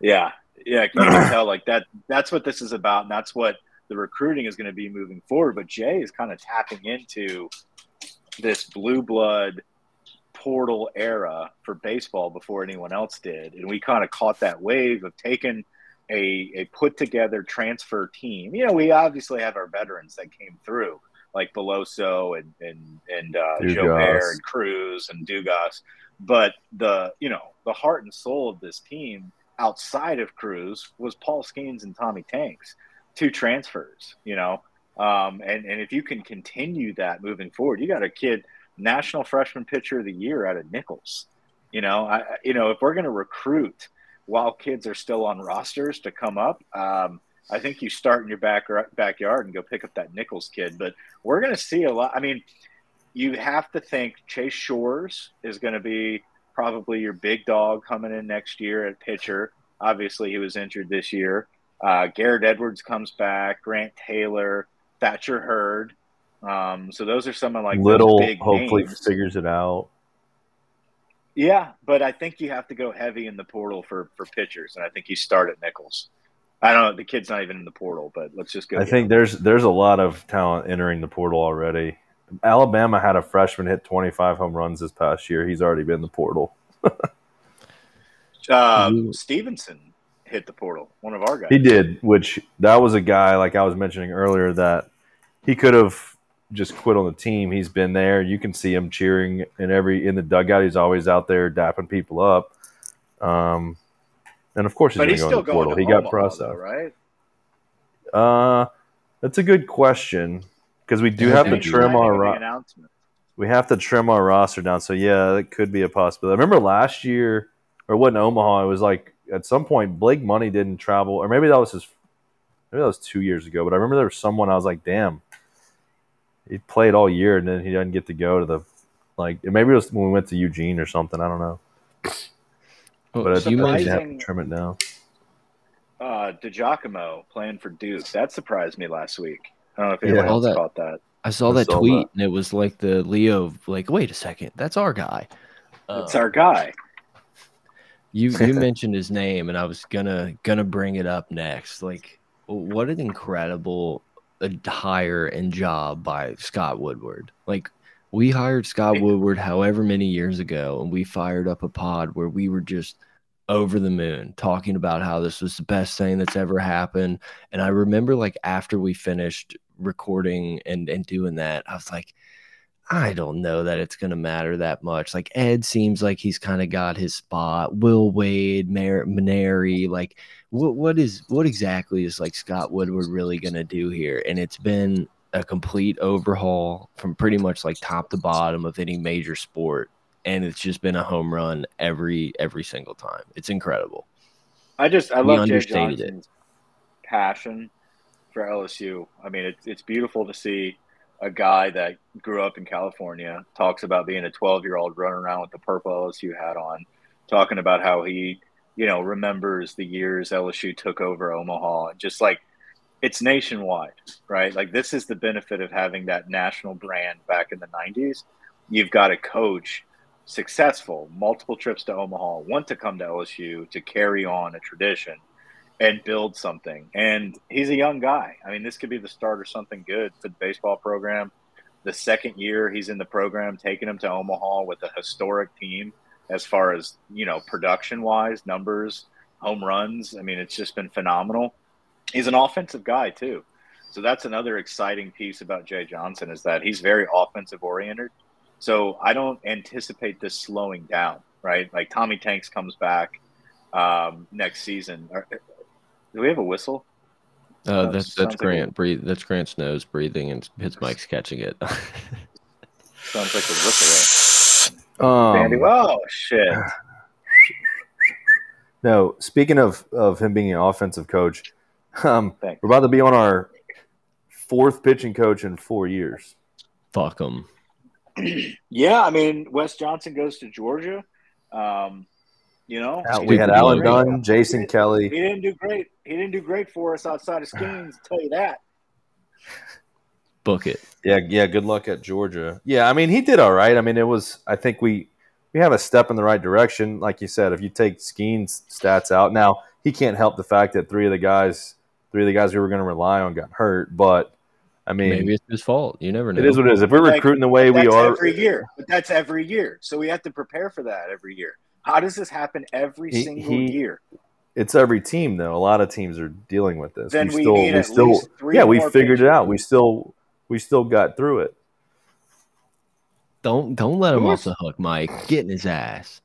yeah, yeah. Can You can tell like that. That's what this is about, and that's what the recruiting is going to be moving forward. But Jay is kind of tapping into this blue blood portal era for baseball before anyone else did. And we kind of caught that wave of taking a, a put together transfer team. You know, we obviously have our veterans that came through, like Beloso and and and uh, Jobert and Crews and Dugas. But the you know the heart and soul of this team outside of Crews was Paul Skenes and Tommy Tanks, two transfers. You know, um, and, and if you can continue that moving forward, you got a kid, national freshman pitcher of the year out of Nicholls. You know, I, you know, if we're going to recruit while kids are still on rosters to come up, um, I think you start in your back backyard and go pick up that Nicholls kid. But we're going to see a lot. I mean, you have to think Chase Shores is going to be probably your big dog coming in next year at pitcher. Obviously, he was injured this year. Uh, Garrett Edwards comes back. Grant Taylor. Thatcher Hurd. Um, so those are some of like little hopefully names. figures it out. Yeah, but I think you have to go heavy in the portal for for pitchers, and I think you start at Nicholls. I don't know. The kid's not even in the portal, but let's just go. I think him. there's there's a lot of talent entering the portal already. Alabama had a freshman hit 25 home runs this past year. He's already been in the portal. uh, Stevenson hit the portal. One of our guys. He did, which that was a guy like I was mentioning earlier that he could have just quit on the team. He's been there. You can see him cheering in every in the dugout. He's always out there dapping people up. Um, and of course, he's, going to the portal. He got processed, right? Uh, that's a good question because we do have to trim our ro- we have to trim our roster down. So yeah, that could be a possibility. I remember last year, or what in Omaha, it was like at some point Blake Money didn't travel, or maybe that was his. Maybe that was two years ago, but I remember there was someone I was like, "Damn, he played all year and then he doesn't get to go to the Like maybe it was when we went to Eugene or something. I don't know. Well, But I think you they mentioned have to trim it down. Uh, DiGiacomo playing for Duke. That surprised me last week. I don't know if Yeah. anyone All else that- caught that. I saw I that saw tweet that. and it was like the Leo like wait a second that's our guy. It's Uh, our guy. You you mentioned his name, and I was gonna gonna bring it up next. Like, what an incredible uh, hire and job by Scott Woodward. Like, we hired Scott Woodward however many years ago, and we fired up a pod where we were just over the moon talking about how this was the best thing that's ever happened. And I remember, like, after we finished recording and and doing that, I was like. I don't know that it's going to matter that much. Like Ed seems like he's kind of got his spot. Will Wade, Mar- Mainieri, like what what is what exactly is like Scott Woodward really going to do here? And it's been a complete overhaul from pretty much like top to bottom of any major sport, and it's just been a home run every every single time. It's incredible. I just I We love Jay understated it. Passion for LSU. I mean, it's it's beautiful to see a guy that grew up in California talks about being a 12 year old running around with the purple LSU hat on, talking about how he, you know, remembers the years LSU took over Omaha, and just like it's nationwide, right? Like this is the benefit of having that national brand back in the 90s. You've got a coach successful, multiple trips to Omaha, want to come to LSU to carry on a tradition and build something. And he's a young guy. I mean, this could be the start of something good for the baseball program. The second year he's in the program, taking him to Omaha with a historic team as far as, you know, production wise, numbers, home runs. I mean, it's just been phenomenal. He's an offensive guy, too. So that's another exciting piece about Jay Johnson is that he's very offensive oriented. So I don't anticipate this slowing down, right? Like Tommy Tanks comes back um, next season. Do we have a whistle? Uh, Oh, that's sounds that's like Grant breathe. That's Grant's nose breathing, and his mic's catching it. Sounds like a whistle. Um, Andy, oh shit! No, speaking of of him being an offensive coach, um, Thanks. we're about to be on our fourth pitching coach in four years. Fuck him. Yeah, I mean, Wes Johnson goes to Georgia. Um, you know, Al- we had didn't Alan great. Dunn, Jason He Kelly. He didn't do great. He didn't do great for us outside of Skenes. Tell you that. Book it. Yeah, yeah. Good luck at Georgia. Yeah, I mean he did all right. I mean it was. I think we we have a step in the right direction. Like you said, if you take Skenes' stats out, now he can't help the fact that three of the guys, three of the guys we were going to rely on got hurt. But I mean, Maybe it's his fault. You never know. it is what it is. If we're recruiting the way we are, every year. But that's every year. So we have to prepare for that every year. How does this happen every He- single he- year? it's every team though. A lot of teams are dealing with this. Then we still, need at still, least three yeah, we more figured it out. We still, we still got through it. Don't don't let him Who off the hook, Mike. Get in his ass.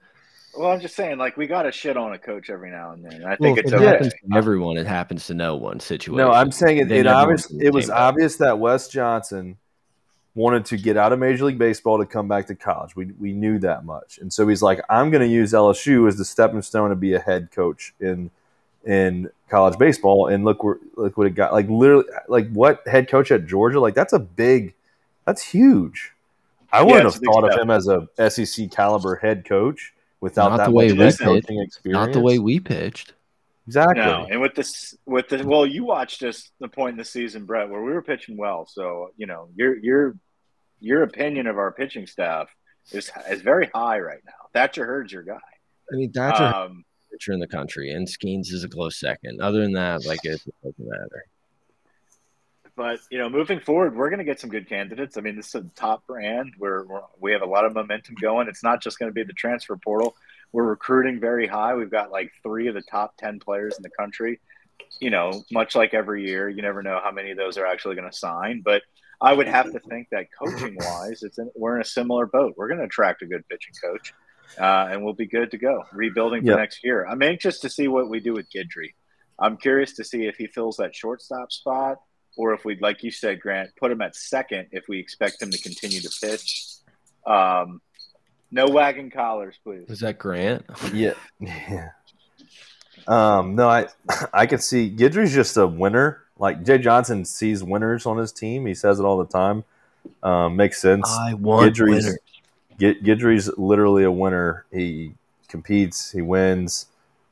Well, I'm just saying, like we got to shit on a coach every now and then. I think if it's it okay. happens to everyone. It happens to no one. Situation. No, I'm saying it. Then It, everyone's obvious, it was obvious that Wes Johnson wanted to get out of Major League Baseball to come back to college. We we knew that much, and so he's like, I'm going to use LSU as the stepping stone to be a head coach in in college baseball. And look where look what it got. Like literally, like what head coach at Georgia? Like that's a big, that's huge. I wouldn't it's have thought of him as a SEC caliber head coach without Not that the way much we head pitched. experience. not the way we pitched. exactly. No, and with this, with the well, you watched us the point in the season, Brett, where we were pitching well. So you know your your your opinion of our pitching staff is is very high right now. Thatcher Hurd's your guy. I mean, Thatcher Um, pitcher in the country, and Skenes is a close second. Other than that, like it doesn't matter. but you know, moving forward, we're going to get some good candidates. I mean, this is a top brand. We're, we're we have a lot of momentum going. It's not just going to be the transfer portal. We're recruiting very high. We've got like three of the top ten players in the country. You know, much like every year, you never know how many of those are actually going to sign. But I would have to think that coaching wise, it's in, we're in a similar boat. We're going to attract a good pitching coach, uh, and we'll be good to go. Rebuilding for Yep. next year. I'm anxious to see what we do with Guidry. I'm curious to see if he fills that shortstop spot or if we'd, like you said, Grant, put him at second if we expect him to continue to pitch. Um, no wagon collars, please. Was that Grant? Yeah. Yeah. Um, no, I I could see Guidry's just a winner. Like Jay Johnson sees winners on his team. He says it all the time. Um, makes sense. I want Guidry's- winners. Gid- Guidry's literally a winner. He competes, he wins,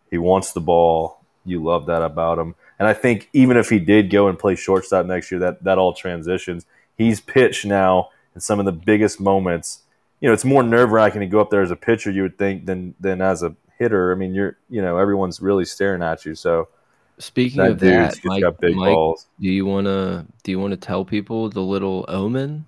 he wants the ball. You love that about him. And I think even if he did go and play shortstop next year, that that all transitions. He's pitched now in some of the biggest moments. You know, it's more nerve wracking to go up there as a pitcher, you would think, than than as a hitter. I mean, you're you know everyone's really staring at you. So Speaking that of that, Mike, got big Mike, balls. do you wanna do you wanna tell people the little omen?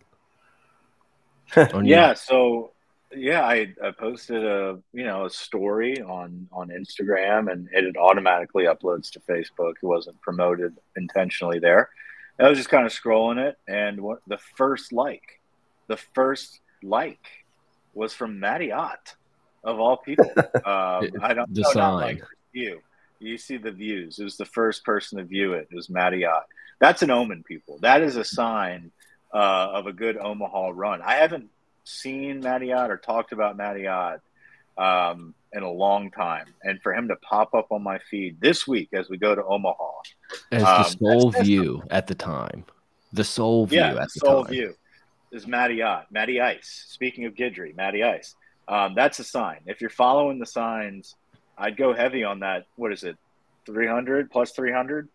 on your- Yeah, so yeah, I, I posted a you know a story on on Instagram and it automatically uploads to Facebook. It wasn't promoted intentionally there. I was just kind of scrolling it, and what the first like, the first like, was from Matty Ott, of all people. Um, I don't The no, not sign. like you. You see the views. It was the first person to view it. It was Matty Ott. That's an omen, people. That is a sign uh, of a good Omaha run. I haven't seen Matty Ott or talked about Matty Ott um, in a long time, and for him to pop up on my feed this week as we go to Omaha, as the um, sole that's- view at the time. The sole view yeah, at the Soul time. View is Matty Ott, Matty Ice. Speaking of Guidry, Matty Ice. Um, that's a sign. If you're following the signs, I'd go heavy on that. What is it? 300 plus 300?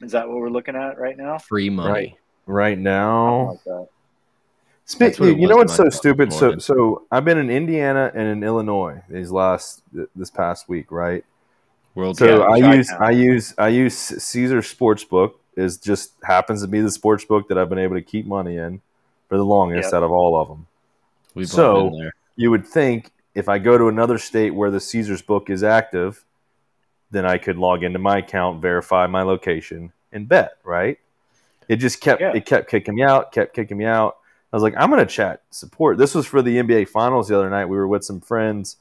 Is that what we're looking at right now? Free money. Right. Right now, like that. Speak, That's what it you know was what's so stupid? So, so I've been in Indiana and in Illinois these last this past week, right? World So Cup. I Chi-town. use I use I use Caesar Sportsbook is just happens to be the sports book that I've been able to keep money in for the longest Yep. out of all of them. We've so- all been there. You would think if I go to another state where the Caesar's book is active, then I could log into my account, verify my location, and bet. Right? It just kept Yeah. it kept kicking me out, kept kicking me out. I was like, I'm gonna chat support. This was for the NBA Finals the other night. We were with some friends,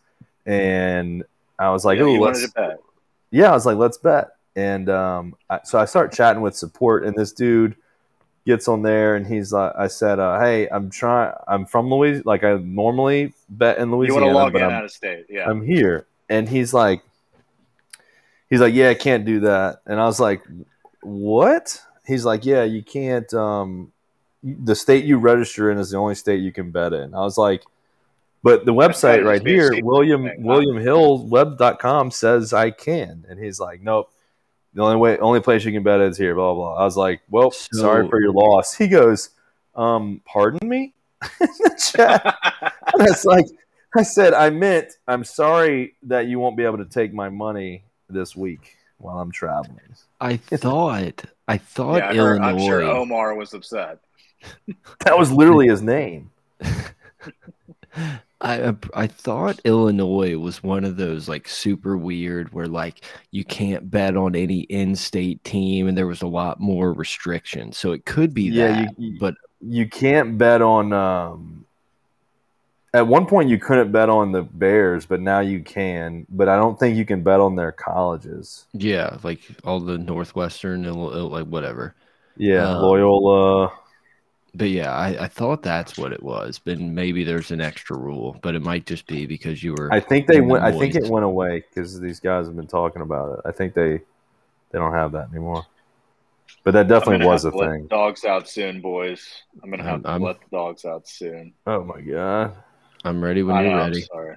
and I was like, Yeah, "Oh, let's." bet. yeah, I was like, let's bet. And um, I, so I start chatting with support, and this dude gets on there, and he's like, I said, uh, hey, I'm trying, I'm from Louisiana, like I normally bet in You Louisiana, want to log in I'm, out of state. Yeah. I'm here. And he's like, he's like, yeah, I can't do that. And I was like, what? He's like, yeah, you can't. Um, the state you register in is the only state you can bet in. I was like, but the website right just be a here, William? William Hill web.com says I can. And he's like, nope. The only way, only place you can bet is here. Blah blah. I was like, well, So- sorry for your loss. He goes, um, pardon me. In the chat. And I was like, I said, I meant, I'm sorry that you won't be able to take my money this week while I'm traveling. I thought I thought yeah, I heard- I'm sure Omar was upset. That was literally his name. I I thought Illinois was one of those like super weird where like you can't bet on any in-state team and there was a lot more restrictions. So it could be Yeah, that, you- but You can't bet on. Um, at one point, you couldn't bet on the Bears, but now you can. But I don't think you can bet on their colleges. yeah, like all the Northwestern Ill- like whatever. Yeah, Um, Loyola. But yeah, I, I thought that's what it was. But maybe there's an extra rule, but it might just be because you were I think they in the went. I think it went away because these guys have been talking about it. I think they they don't have that anymore. But that definitely gonna was a have to let thing. the Dogs out soon, boys. I'm gonna have I'm- to I'm- let the dogs out soon. Oh my god. I'm ready when I you're know, I'm ready. sorry.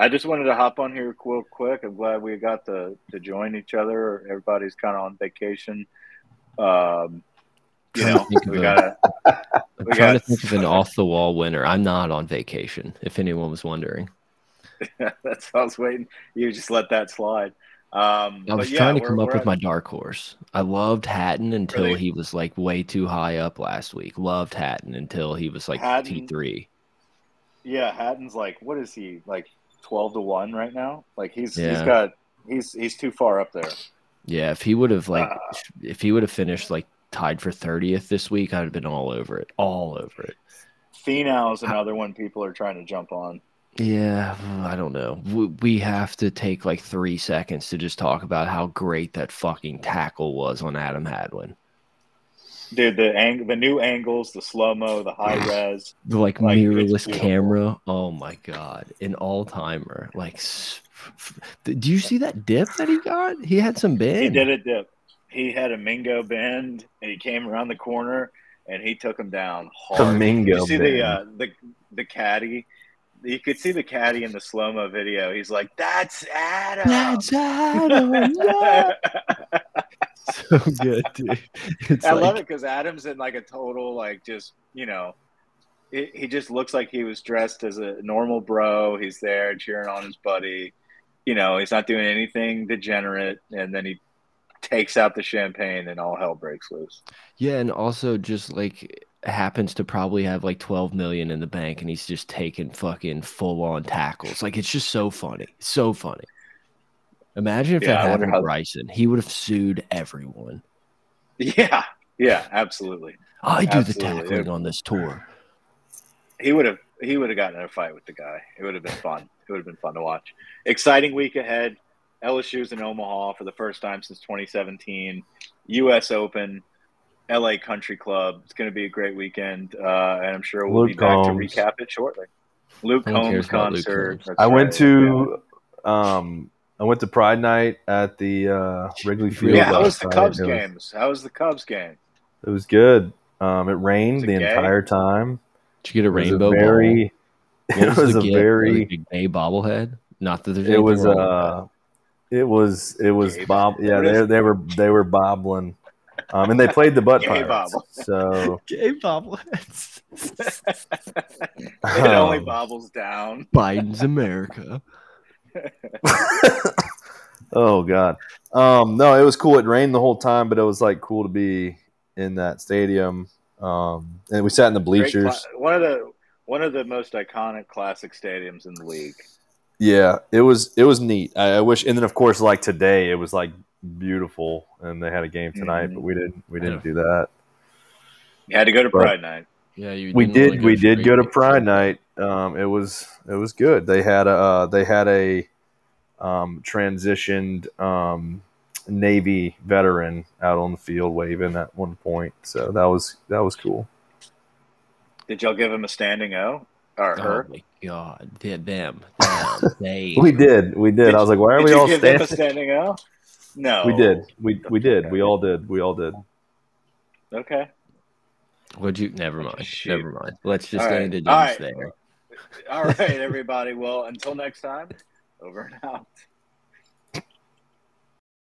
I just wanted to hop on here real quick. I'm glad we got to to join each other. Everybody's kind of on vacation. Um, you know, we a- got I'm we trying got- to think of an off the wall winner. I'm not on vacation, if anyone was wondering. that's I was waiting. You just let that slide. Um, I was yeah, trying to come up with at- my dark horse. I loved Hatton until Really? he was like way too high up last week. Loved Hatton until he was like T three. Yeah, Hatton's like, what is he like, twelve to one right now? Like he's he's got he's he's too far up there. Yeah, if he would have like Ah. if he would have finished like tied for thirtieth this week, I'd have been all over it. All over it. Finau is another one people are trying to jump on. Yeah, I don't know. We, we have to take like three seconds to just talk about how great that fucking tackle was on Adam Hadwin. Dude, the ang- the new angles, the slow mo, the high res. The like, Like, mirrorless camera. Oh my god, an all timer. Like, s- f- f- do you see that dip that he got? He had some big. He did a dip. He had a Mingo bend, and he came around the corner, and he took him down hard. Mingo you see bend. the uh, the the caddy you could see the caddy in the slow mo video. He's like, "That's Adam." That's Adam. yeah. so good, dude. It's I like, love it because Adam's in like a total like just you know, he, he just looks like he was dressed as a normal bro. He's there cheering on his buddy. You know, he's not doing anything degenerate, and then he takes out the champagne, and all hell breaks loose. Yeah, and also just like happens to probably have like 12 million in the bank and he's just taking fucking full on tackles. Like it's just so funny. So funny. Imagine if Yeah, that I happened to Bryson. He would have sued everyone. Yeah, yeah, absolutely. I do the Absolutely. tackling on this tour. He would have he would have gotten in a fight with the guy. It would have been fun. It would have been fun to watch. Exciting week ahead. LSU's in Omaha for the first time since 2017. U.S. Open, L.A. Country Club. It's going to be a great weekend, uh, and I'm sure we'll Luke be back to recap it shortly. Luke No one Combs cares about Luke concert. Combs. That's I went right. to um I went to Pride Night at the uh, Wrigley Field. Yeah, how was last the night. Cubs It was- How was the Cubs game? It was good. Um, it rained it the gay? entire time. Did you get a It was rainbow very. It was a gift? very. a big gay bobblehead. Not that there's It anything was wrong with uh, it was it was Gay bob. Yeah, they they were they were bobbling, um, and they played the butt Gay pirates. bobble. So gay bobbleheads. it only Um, bobbles down. Biden's America. oh god, um, no, it was cool. It rained the whole time, but it was like cool to be in that stadium. Um, and we sat in the bleachers. cla- one of the one of the most iconic classic stadiums in the league. Yeah, it was it was neat. I, I wish, and then of course, like today, it was like beautiful, and they had a game tonight, Mhm. but we didn't we didn't do that. You had to go to But- Pride Night. Yeah, you We didn't we did go to to- Pride Night. Um, it was it was good. They had a uh, they had a um, transitioned um, Navy veteran out on the field waving at one point, so that was that was cool. Did y'all give him a standing O or Oh her? my god, did them, them, they. We did we did. I was like, why are Did we you all give them a standing? standing O? No, We did we we did Okay. we all did we all did. Okay. Would you? Never mind. Shoot. Never mind. Let's just All get right. into All James right. there. All right, everybody. Well, until next time, over and out.